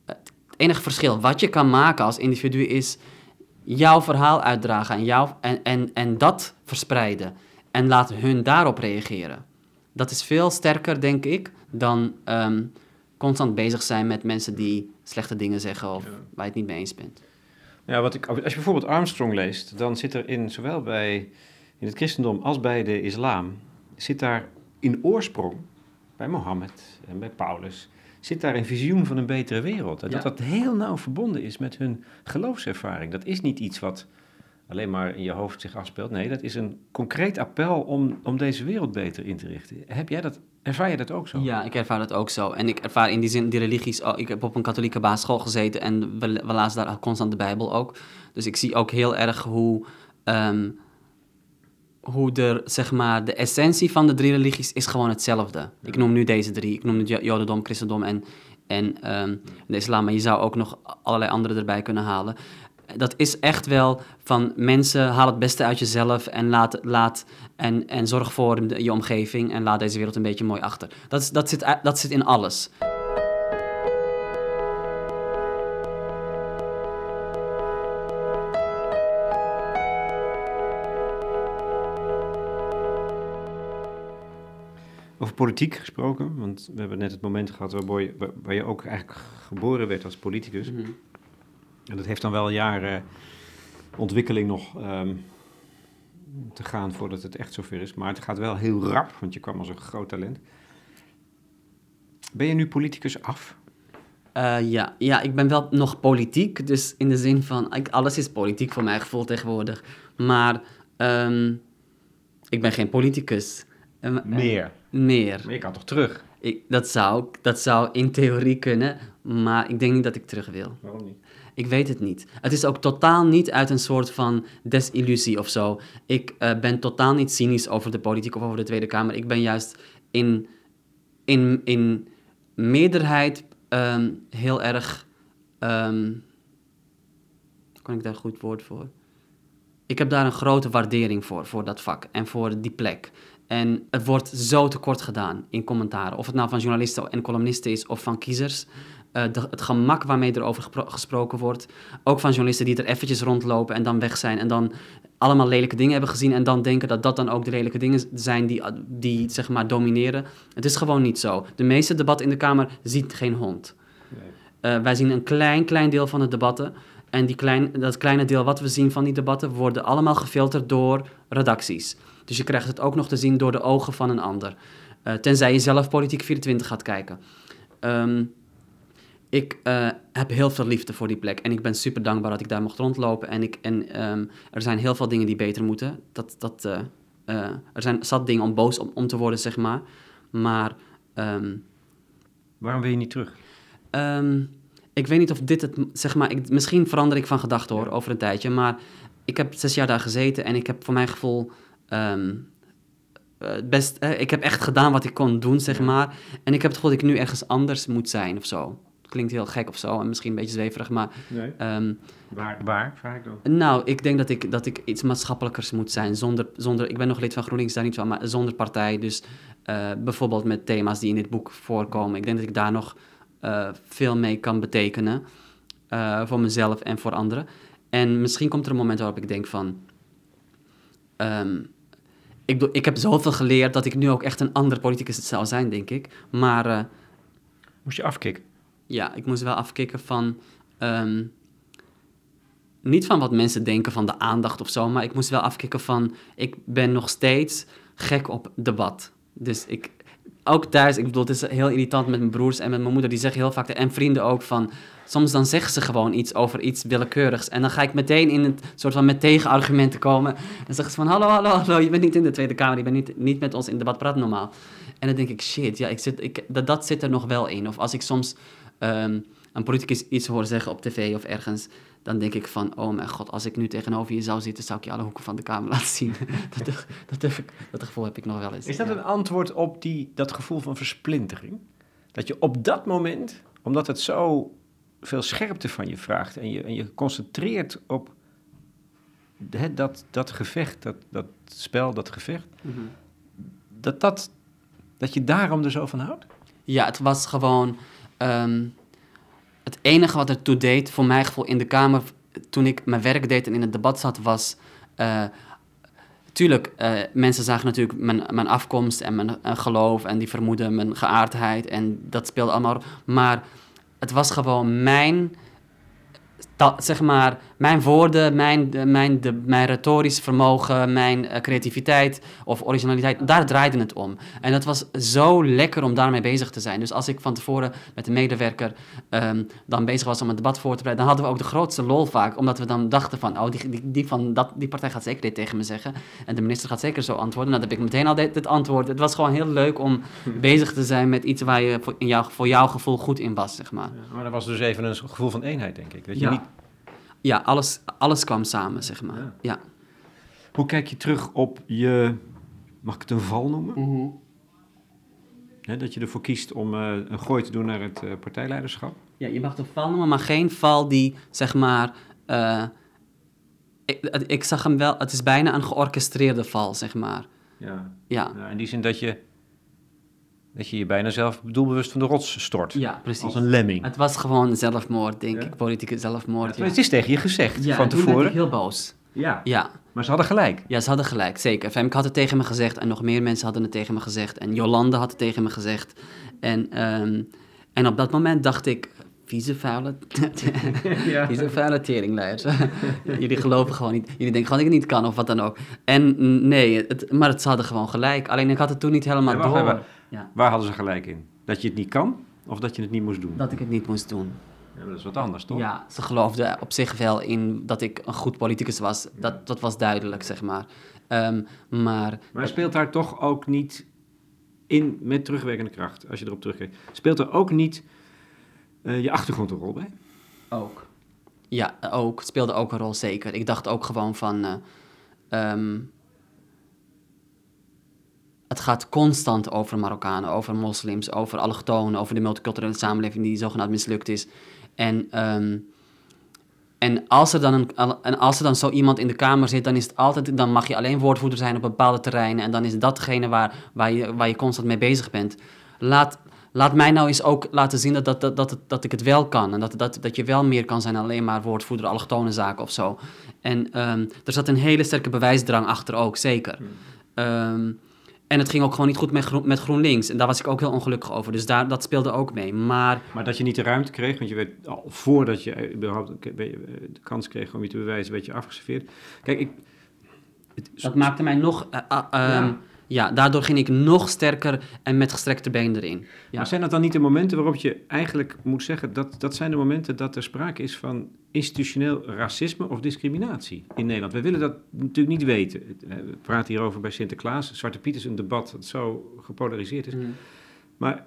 Het enige verschil wat je kan maken als individu is... jouw verhaal uitdragen en, jou, en, en, en dat verspreiden. En laat hun daarop reageren. Dat is veel sterker, denk ik, dan um, constant bezig zijn met mensen die slechte dingen zeggen... of waar je het niet mee eens bent. Ja, wat ik, als je bijvoorbeeld Armstrong leest, dan zit er in zowel bij in het christendom als bij de islam, zit daar in oorsprong, bij Mohammed en bij Paulus, zit daar een visioen van een betere wereld. En dat dat heel nauw verbonden is met hun geloofservaring. Dat is niet iets wat alleen maar in je hoofd zich afspeelt. Nee, dat is een concreet appel om, om deze wereld beter in te richten. Heb jij dat, ervaar je dat ook zo? Ja, ik ervaar dat ook zo. En ik ervaar in die zin die religies... Ik heb op een katholieke basisschool gezeten en we, we lazen daar constant de Bijbel ook. Dus ik zie ook heel erg hoe... Um, hoe er, zeg maar, de essentie van de drie religies is gewoon hetzelfde. Ik noem nu deze drie. Ik noem het Jodendom, Christendom en, en um, de islam. Maar je zou ook nog allerlei andere erbij kunnen halen dat is echt wel van mensen, haal het beste uit jezelf en, laat, laat, en, en zorg voor je omgeving en laat deze wereld een beetje mooi achter. Dat, is, dat, zit, dat zit in alles. Over politiek gesproken, want we hebben net het moment gehad waar je, waar je ook eigenlijk geboren werd als politicus. Mhm. En dat heeft dan wel jaren ontwikkeling nog um, te gaan voordat het echt zover is. Maar het gaat wel heel rap, want je kwam als een groot talent. Ben je nu politicus af? Eh, ja. ja, ik ben wel nog politiek. Dus in de zin van, ik, alles is politiek voor mijn gevoel tegenwoordig. Maar ehm, ik ben geen politicus. Meer. meer. Maar je kan toch terug? Ik, dat, zou, dat zou in theorie kunnen, maar ik denk niet dat ik terug wil. Waarom niet? Ik weet het niet. Het is ook totaal niet uit een soort van desillusie of zo. Ik eh, ben totaal niet cynisch over de politiek of over de Tweede Kamer. Ik ben juist in, in, in meerderheid ehm, heel erg. ehm, kan ik daar een goed woord voor? Ik heb daar een grote waardering voor, voor dat vak en voor die plek. En het wordt zo tekort gedaan in commentaren. Of het nou van journalisten en columnisten is of van kiezers. Eh, de- het gemak waarmee er over gesproken wordt. Ook van journalisten die er eventjes rondlopen en dan weg zijn. En dan allemaal lelijke dingen hebben gezien. En dan denken dat dat dan ook de lelijke dingen zijn die, die zeg maar domineren. Het is gewoon niet zo. De meeste debatten in de Kamer ziet geen hond. Eh, wij zien een klein, klein deel van de debatten. En die klein, dat kleine deel wat we zien van die debatten worden allemaal gefilterd door redacties. Dus je krijgt het ook nog te zien door de ogen van een ander. Eh, tenzij je zelf Politiek 24 gaat kijken. Ehm, ik eh, heb heel veel liefde voor die plek. En ik ben super dankbaar dat ik daar mocht rondlopen. En, ik, en ehm, er zijn heel veel dingen die beter moeten. Dat, dat, eh, eh, er zijn zat dingen om boos om, om te worden, zeg maar. Maar ehm, Waarom wil je niet terug? Ehm, ik weet niet of dit het, zeg maar, ik, misschien verander ik van gedachten hoor, over een tijdje, maar ik heb zes jaar daar gezeten en ik heb voor mijn gevoel best, ik heb echt gedaan wat ik kon doen, zeg maar. En ik heb het gevoel dat ik nu ergens anders moet zijn of zo. Klinkt heel gek of zo en misschien een beetje zweverig, maar Nee. ehm, Waar, waar, vraag ik dan? nou, ik denk dat ik, dat ik iets maatschappelijkers moet zijn. Zonder, zonder, ik ben nog lid van GroenLinks, daar niet van, maar zonder partij. Dus eh, bijvoorbeeld met thema's die in dit boek voorkomen. Ik denk dat ik daar nog eh, veel mee kan betekenen. eh, voor mezelf en voor anderen. En misschien komt er een moment waarop ik denk van... ehm, ik, ik heb zoveel geleerd dat ik nu ook echt een andere politicus zou zijn, denk ik. Maar... eh, Moest je afkicken? Ja, ik moest wel afkicken van. ehm, niet van wat mensen denken van de aandacht of zo, maar ik moest wel afkicken van. Ik ben nog steeds gek op debat. Dus ik. Ook thuis, ik bedoel, het is heel irritant met mijn broers en met mijn moeder. Die zeggen heel vaak, en vrienden ook, van... Soms dan zeggen ze gewoon iets over iets willekeurigs. En dan ga ik meteen in het soort van met tegenargumenten komen. En zeggen ze van, hallo, hallo, hallo, je bent niet in de Tweede Kamer. Je bent niet, niet met ons in debat, praat normaal. En dan denk ik, shit, ja, ik zit, ik, dat, dat zit er nog wel in. Of als ik soms ehm, een politicus iets hoor zeggen op tv of ergens... dan denk ik van, oh mijn god, als ik nu tegenover je zou zitten... zou ik je alle hoeken van de kamer *laughs* laten zien. *laughs* dat, dat, dat gevoel heb ik nog wel eens. Is dat ja. een antwoord op die, dat gevoel van versplintering? Dat je op dat moment, omdat het zo veel scherpte van je vraagt en je, en je concentreert op hè, dat, dat gevecht, dat, dat spel, dat gevecht, Mhm. dat, dat, dat je daarom er zo van houdt? Ja, het was gewoon... ehm, het enige wat ertoe deed, voor mijn gevoel in de Kamer... toen ik mijn werk deed en in het debat zat, was... eh, tuurlijk, eh, mensen zagen natuurlijk mijn, mijn afkomst en mijn eh, geloof... en die vermoeden mijn geaardheid en dat speelde allemaal... Maar het was gewoon mijn... zeg maar, mijn woorden, mijn, de, mijn, de, mijn retorisch vermogen, mijn eh, creativiteit of originaliteit, daar draaide het om. En dat was zo lekker om daarmee bezig te zijn. Dus als ik van tevoren met de medewerker ehm, dan bezig was om het debat voor te bereiden, dan hadden we ook de grootste lol vaak, omdat we dan dachten van, oh, die, die, die, van dat, die partij gaat zeker dit tegen me zeggen. En de minister gaat zeker zo antwoorden. Nou, dan heb ik meteen al dit, dit antwoord. Het was gewoon heel leuk om *laughs* bezig te zijn met iets waar je voor, in jouw, voor jouw gevoel goed in was, zeg maar. maar dat was dus even een gevoel van eenheid, denk ik. Dat je Ja. niet, Ja, alles, alles kwam samen, zeg maar. Ja. Ja. hoe kijk je terug op je, mag ik het een val noemen? Hè, dat je ervoor kiest om eh, een gooi te doen naar het eh, partijleiderschap? Ja, je mag het een val noemen, maar geen val die, zeg maar... eh, ik, ik zag hem wel, het is bijna een georchestreerde val, zeg maar. Ja. Ja, Nou, in die zin dat je, dat je je bijna zelf doelbewust van de rots stort. ja precies. Als een lemming. Het was gewoon zelfmoord, denk Ja? ik. Politieke zelfmoord, ja. Het is tegen je gezegd Ja, van tevoren. heel boos. Ja. Ja. Maar ze hadden gelijk. ja, ze hadden gelijk, zeker. Femke had het tegen me gezegd en nog meer mensen hadden het tegen me gezegd. En Jolande had het tegen me gezegd. En, ehm, en op dat moment dacht ik, vieze vuile, *laughs* vieze vuile teringleiers. *laughs* Jullie geloven gewoon niet. Jullie denken gewoon dat ik het niet kan of wat dan ook. En nee, het, maar het, ze hadden gewoon gelijk. Alleen ik had het toen niet helemaal Ja, door. even. Ja. Waar hadden ze gelijk in? Dat je het niet kan? Of dat je het niet moest doen? Dat ik het niet moest doen. Ja, dat is wat anders, toch? Ja, ze geloofden op zich wel in dat ik een goed politicus was. Dat, dat was duidelijk, zeg maar. Um, maar, maar speelt daar toch ook niet in, met terugwerkende kracht, als je erop terugkijkt, speelt er ook niet uh, je achtergrond een rol bij? Ook. Ja, ook. Het speelde ook een rol, zeker. Ik dacht ook gewoon van... Uh, um, het gaat constant over Marokkanen, over moslims, over allochtonen, over de multiculturele samenleving die zogenaamd mislukt is. En, um, en, als er dan een, en als er dan zo iemand in de Kamer zit, dan, is het altijd, dan mag je alleen woordvoerder zijn op bepaalde terreinen. En dan is datgene waar, waar, je, waar je constant mee bezig bent. Laat, laat mij nou eens ook laten zien dat, dat, dat, dat, dat ik het wel kan. En dat, dat, dat je wel meer kan zijn dan alleen maar woordvoerder allochtone zaken of zo. En um, er zat een hele sterke bewijsdrang achter ook, zeker. Um, en het ging ook gewoon niet goed met, met GroenLinks. En daar was ik ook heel ongelukkig over. Dus daar, dat speelde ook mee. Maar, maar dat je niet de ruimte kreeg, want je werd al voordat je überhaupt de kans kreeg om je te bewijzen, werd je afgeserveerd. Kijk, ik. Het, dat maakte mij nog. Uh, uh, ja. ja. daardoor ging ik nog sterker en met gestrekte been erin. Ja. Maar zijn dat dan niet de momenten waarop je eigenlijk moet zeggen dat dat zijn de momenten dat er sprake is van institutioneel racisme of discriminatie in Nederland. We willen dat natuurlijk niet weten. We praten hierover bij Sinterklaas. Zwarte Piet is een debat dat zo gepolariseerd is. Mm. Maar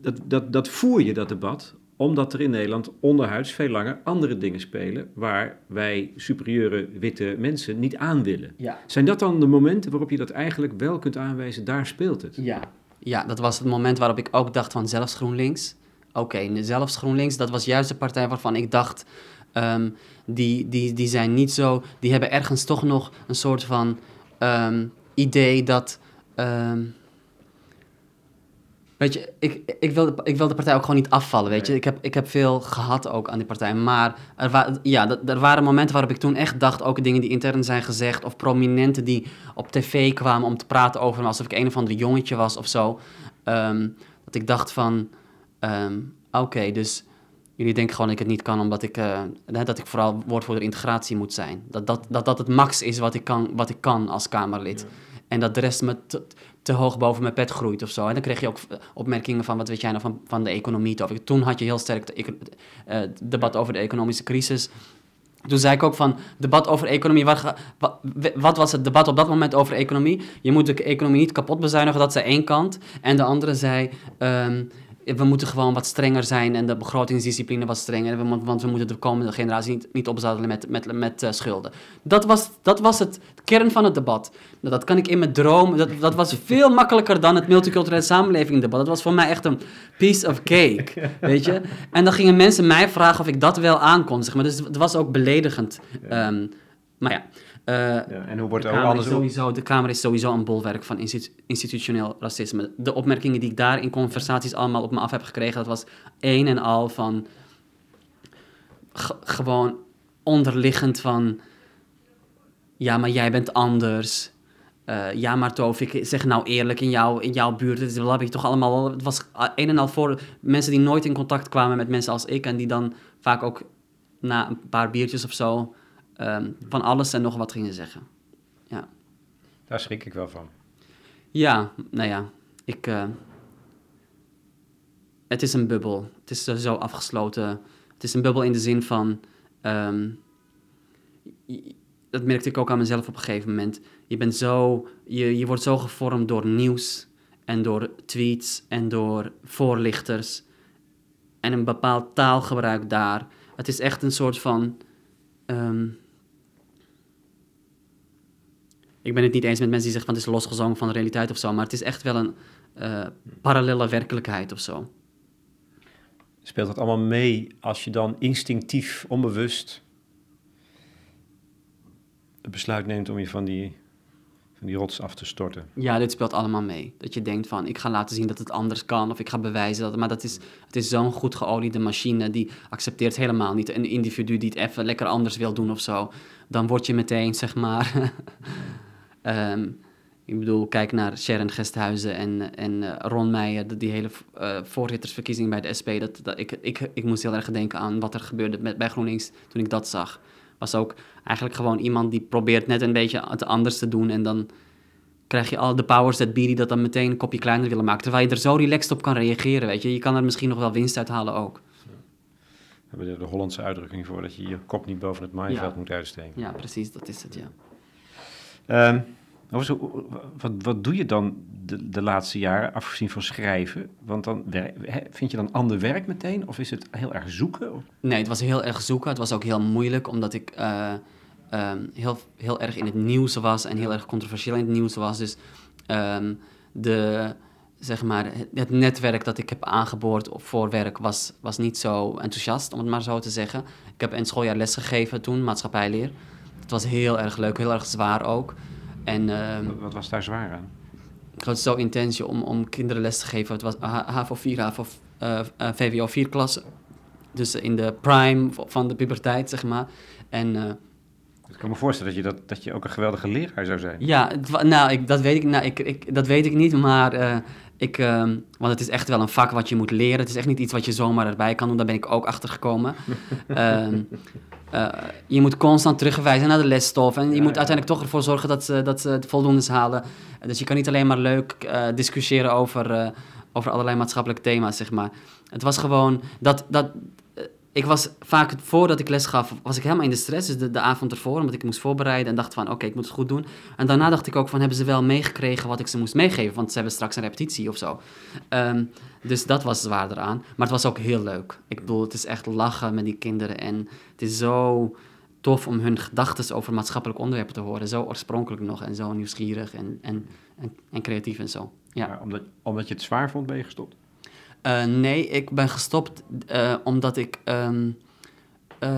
dat, dat, dat voer je, dat debat, omdat er in Nederland onderhuids veel langer andere dingen spelen waar wij superieure witte mensen niet aan willen. Ja. Zijn dat dan de momenten waarop je dat eigenlijk wel kunt aanwijzen, daar speelt het? Ja, ja dat was het moment waarop ik ook dacht van zelfs GroenLinks. Oké, zelfs GroenLinks, dat was juist de partij waarvan ik dacht Um, die, die, die zijn niet zo. Die hebben ergens toch nog een soort van um, idee dat. Um, weet je, ik, ik, wil, ik wil de partij ook gewoon niet afvallen, weet je. Ik heb, ik heb veel gehad ook aan die partij. Maar er, wa ja, er waren momenten waarop ik toen echt dacht... ook dingen die intern zijn gezegd... of prominenten die op tv kwamen om te praten over me... alsof ik een of ander jongetje was of zo. Um, dat ik dacht van... Um, Oké, okay, dus jullie denken gewoon dat ik het niet kan omdat ik, uh, dat ik vooral woordvoerder integratie moet zijn. Dat dat, dat dat het max is wat ik kan, wat ik kan als Kamerlid. En dat de rest me te, te, hoog boven mijn pet groeit of zo. En dan kreeg je ook eh, opmerkingen van wat weet jij nou van, van de economie. Toen had je heel sterk het uh, debat over de economische crisis. Toen zei ik ook van, debat over economie, wat, wat, wat, was het debat op dat moment over economie? Je moet de economie niet kapot bezuinigen, dat zei één kant. En de andere zei, um, we moeten gewoon wat strenger zijn en de begrotingsdiscipline wat strenger, want we moeten de komende generatie niet, niet opzadelen met, met, met uh, schulden. Dat was, dat was het kern van het debat. Dat kan ik in mijn droom, dat, dat was veel makkelijker dan het multiculturele samenleving debat. Dat was voor mij echt een piece of cake, *laughs* weet je. En dan gingen mensen mij vragen of ik dat wel aankon, zeg maar. Dus het was ook beledigend. Um, maar ja... Uh, ja, en hoe wordt de ook anders... Sowieso, de Kamer is sowieso een bolwerk van institutioneel racisme. De opmerkingen die ik daar in conversaties allemaal op me af heb gekregen, dat was een en al van... gewoon onderliggend van... Ja, maar jij bent anders. Uh, ja, maar Tovik, zeg nou eerlijk, in, jou, in jouw buurt, dat heb ik toch allemaal... Het was een en al voor mensen die nooit in contact kwamen met mensen als ik... en die dan vaak ook na een paar biertjes of zo um, van alles en nog wat gingen zeggen. Ja. Daar schrik ik wel van. Ja, nou ja, ik. Uh, het is een bubbel. Het is zo afgesloten. Het is een bubbel in de zin van. Um, dat merkte ik ook aan mezelf op een gegeven moment. Je bent zo. Je, je wordt zo gevormd door nieuws en door tweets en door voorlichters. En een bepaald taalgebruik daar. Het is echt een soort van. Um, ik ben het niet eens met mensen die zeggen van het is losgezongen van de realiteit of zo, maar het is echt wel een uh, parallele werkelijkheid of zo. Speelt dat allemaal mee als je dan instinctief, onbewust het besluit neemt om je van die, van die rots af te storten? Ja, dit speelt allemaal mee. Dat je denkt van ik ga laten zien dat het anders kan of ik ga bewijzen dat. Maar dat is, het is zo'n goed geoliede machine die accepteert helemaal niet een individu die het even lekker anders wil doen of zo. Dan word je meteen zeg maar. *laughs* Um, ik bedoel, kijk naar Sharon Gesthuizen en, en uh, Ron Meijer, die hele uh, voorzittersverkiezing bij de SP. Dat, dat, ik, ik, ik moest heel erg denken aan wat er gebeurde met, bij GroenLinks toen ik dat zag. Was ook eigenlijk gewoon iemand die probeert net een beetje het anders te doen. En dan, krijg je al de powers that be die dat dan meteen een kopje kleiner willen maken. Terwijl je er zo relaxed op kan reageren, weet je. Je kan er misschien nog wel winst uit halen ook. We hebben de Hollandse uitdrukking voor dat je je kop niet boven het maaiveld moet uitsteken. Ja, precies, dat is het, ja. Um, wat, wat doe je dan de, de laatste jaren, afgezien van schrijven? Want dan vind je dan ander werk meteen? Of is het heel erg zoeken? Nee, het was heel erg zoeken. Het was ook heel moeilijk, omdat ik uh, um, heel, heel erg in het nieuws was en heel erg controversieel in het nieuws was. Dus um, de, zeg maar, het netwerk dat ik heb aangeboord voor werk was, was niet zo enthousiast, om het maar zo te zeggen. Ik heb een schooljaar les gegeven toen, maatschappijleer. Het was heel erg leuk, heel erg zwaar ook. En, um, wat was daar zwaar aan? Het was zo intens om, om kinderen les te geven. Het was HAVO 4, HAVO, VWO 4 klasse. Dus in de prime van de puberteit, zeg maar. En... Uh, ik kan me voorstellen dat je, dat, dat je ook een geweldige leraar zou zijn. Ja, nou, ik, dat, weet ik, nou ik, ik, dat weet ik niet, maar uh, ik, uh, want het is echt wel een vak wat je moet leren. Het is echt niet iets wat je zomaar erbij kan doen, daar ben ik ook achter gekomen. uh, *laughs* je moet constant terugwijzen naar de lesstof en je moet uiteindelijk toch ervoor zorgen dat ze, dat ze voldoende halen. Dus je kan niet alleen maar leuk uh, discussiëren over, over allerlei maatschappelijke thema's, zeg maar. Het was gewoon dat, dat, ik was vaak voordat ik les gaf, was ik helemaal in de stress. Dus de, de avond ervoor, omdat ik moest voorbereiden en dacht van oké, ik moet het goed doen. En daarna dacht ik ook van hebben ze wel meegekregen wat ik ze moest meegeven, want ze hebben straks een repetitie of zo. Um, dus dat was zwaarder aan. Maar het was ook heel leuk. Ik bedoel, het is echt lachen met die kinderen en het is zo tof om hun gedachten over maatschappelijk onderwerpen te horen. Zo oorspronkelijk nog en zo nieuwsgierig en, en, en, creatief en zo. Ja omdat, omdat je het zwaar vond, ben je gestopt? Uh, nee, ik ben gestopt uh, omdat ik. Um, uh,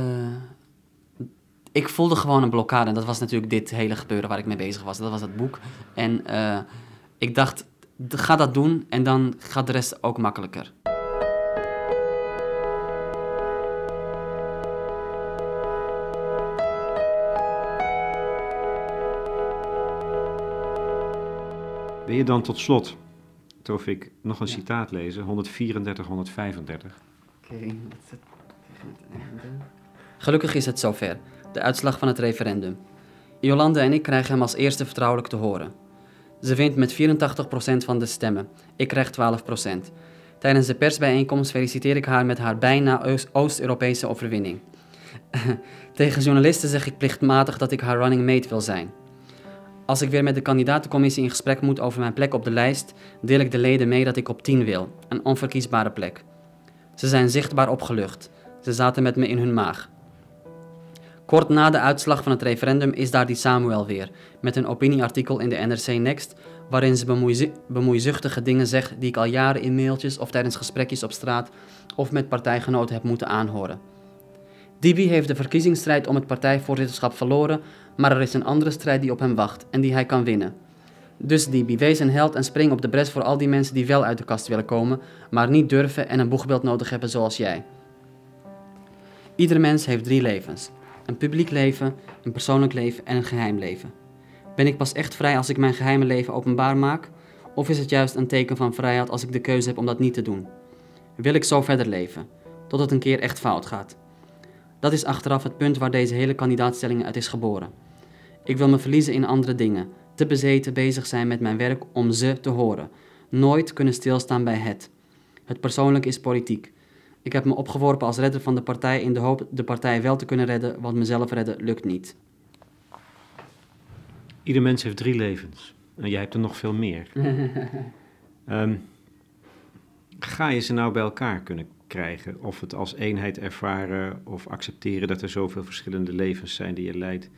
ik voelde gewoon een blokkade. En dat was natuurlijk dit hele gebeuren waar ik mee bezig was. Dat was het boek. En ik dacht, ga dat doen en dan gaat de rest ook makkelijker. Ben je dan tot slot ik nog een citaat lezen, 134, 135. Oké, okay, Gelukkig is het zover. De uitslag van het referendum. Jolande en ik krijgen hem als eerste vertrouwelijk te horen. Ze wint met 84% van de stemmen. Ik krijg 12%. Tijdens de persbijeenkomst feliciteer ik haar met haar bijna Oost-Europese overwinning. *laughs* Tegen journalisten zeg ik plichtmatig dat ik haar running mate wil zijn. Als ik weer met de kandidatencommissie in gesprek moet over mijn plek op de lijst, deel ik de leden mee dat ik op 10 wil, een onverkiesbare plek. Ze zijn zichtbaar opgelucht. Ze zaten met me in hun maag. Kort na de uitslag van het referendum is daar die Samuel weer, met een opinieartikel in de NRC Next, waarin ze bemoeizuchtige dingen zegt die ik al jaren in mailtjes of tijdens gesprekjes op straat of met partijgenoten heb moeten aanhoren. Dibi heeft de verkiezingsstrijd om het partijvoorzitterschap verloren, maar er is een andere strijd die op hem wacht en die hij kan winnen. Dus Dibi, wees een held en spring op de bres voor al die mensen die wel uit de kast willen komen, maar niet durven en een boegbeeld nodig hebben zoals jij. Ieder mens heeft drie levens: een publiek leven, een persoonlijk leven en een geheim leven. Ben ik pas echt vrij als ik mijn geheime leven openbaar maak? Of is het juist een teken van vrijheid als ik de keuze heb om dat niet te doen? Wil ik zo verder leven, tot het een keer echt fout gaat? Dat is achteraf het punt waar deze hele kandidaatstelling uit is geboren. Ik wil me verliezen in andere dingen, te bezeten bezig zijn met mijn werk om ze te horen. Nooit kunnen stilstaan bij het. Het persoonlijk is politiek. Ik heb me opgeworpen als redder van de partij in de hoop de partij wel te kunnen redden, want mezelf redden lukt niet. Ieder mens heeft drie levens. En jij hebt er nog veel meer. um, *laughs* ga je ze nou bij elkaar kunnen krijgen. Of het als eenheid ervaren of accepteren dat er zoveel verschillende levens zijn die je leidt.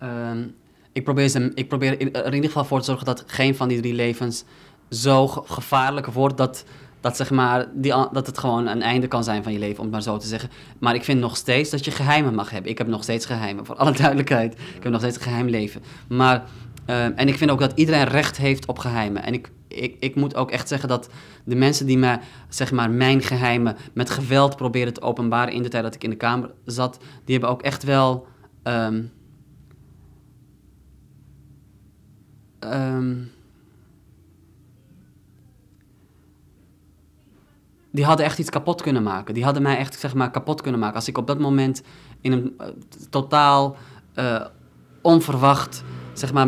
Ehm, ik, probeer ze, ik probeer er in ieder geval voor te zorgen dat geen van die drie levens zo gevaarlijk wordt dat, dat, zeg maar, die, dat het gewoon een einde kan zijn van je leven, om het maar zo te zeggen. Maar ik vind nog steeds dat je geheimen mag hebben. Ik heb nog steeds geheimen, voor alle *laughs* duidelijkheid. Ik heb nog steeds een geheim leven. Maar, ehm, en ik vind ook dat iedereen recht heeft op geheimen. En ik ik, ik moet ook echt zeggen dat de mensen die mij, zeg maar, mijn geheimen met geweld proberen te openbaren in de tijd dat ik in de kamer zat, die hebben ook echt wel. Um, um, die hadden echt iets kapot kunnen maken. Die hadden mij echt, zeg maar, kapot kunnen maken. Als ik op dat moment in een uh, totaal uh, onverwacht, zeg maar,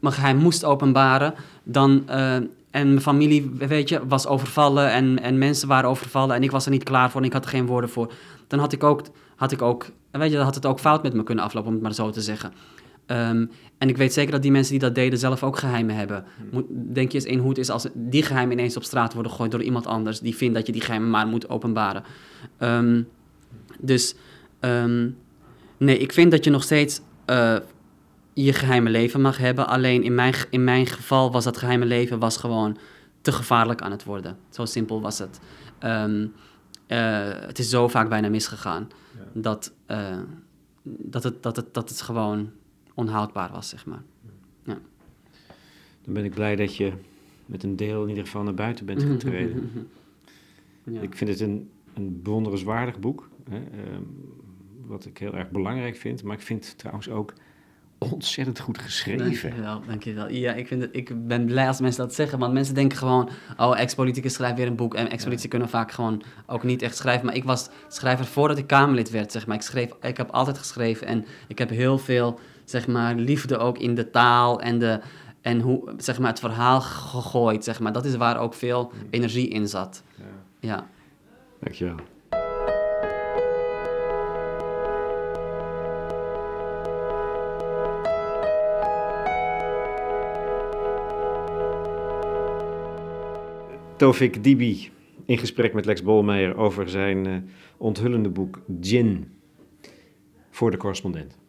mijn geheim moest openbaren, dan... eh, en mijn familie, weet je, was overvallen en, en mensen waren overvallen en ik was er niet klaar voor en ik had er geen woorden voor. Dan had ik ook, had ik ook weet je, dan had het ook fout met me kunnen aflopen, om het maar zo te zeggen. Ehm, en ik weet zeker dat die mensen die dat deden zelf ook geheimen hebben. Moet, denk je eens in hoe het is als die geheimen ineens op straat worden gegooid door iemand anders die vindt dat je die geheimen maar moet openbaren. Ehm, dus ehm, nee, ik vind dat je nog steeds eh, je geheime leven mag hebben. Alleen in mijn, in mijn geval was dat geheime leven was gewoon te gevaarlijk aan het worden. Zo simpel was het. Eh, het is zo vaak bijna misgegaan dat, eh, dat, het, dat, het, dat het gewoon onhoudbaar was, zeg maar. Dan ben ik blij dat je met een deel in ieder geval naar buiten bent getreden. Ja. Ik vind het een, een bewonderenswaardig boek, hè, ehm, wat ik heel erg belangrijk vind. Maar ik vind het trouwens ook ontzettend goed geschreven. Dankjewel, dankjewel. Ja, ik, vind het, ik ben blij als mensen dat zeggen, want mensen denken gewoon, oh, ex-politicus schrijft weer een boek. En ex-politici kunnen vaak gewoon ook niet echt schrijven. Maar ik was schrijver voordat ik Kamerlid werd, zeg maar. Ik, schreef, ik heb altijd geschreven en ik heb heel veel, zeg maar, liefde ook in de taal en, de, en hoe, zeg maar, het verhaal gegooid, zeg maar. Dat is waar ook veel energie in zat. Ja. Ja. Dankjewel. Tofik Dibi in gesprek met Lex Bolmeijer over zijn eh, onthullende boek Gin voor de correspondent.